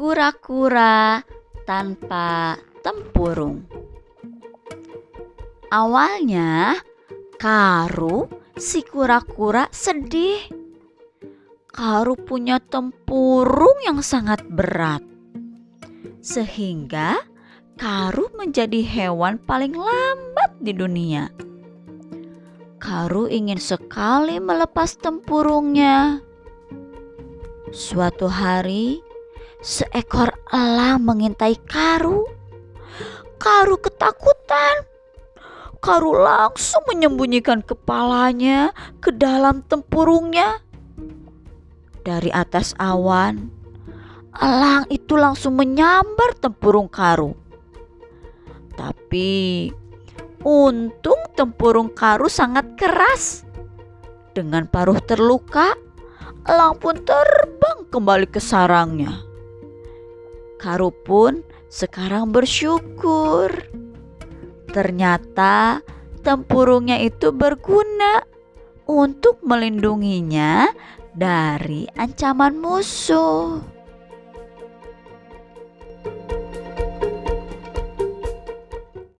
kura-kura tanpa tempurung. Awalnya, Karu si kura-kura sedih. Karu punya tempurung yang sangat berat. Sehingga Karu menjadi hewan paling lambat di dunia. Karu ingin sekali melepas tempurungnya. Suatu hari, seekor elang mengintai Karu. Karu ketakutan. Karu langsung menyembunyikan kepalanya ke dalam tempurungnya. Dari atas awan, elang itu langsung menyambar tempurung Karu. Tapi untung tempurung Karu sangat keras. Dengan paruh terluka, elang pun terbang kembali ke sarangnya. Karu pun sekarang bersyukur. Ternyata tempurungnya itu berguna untuk melindunginya dari ancaman musuh.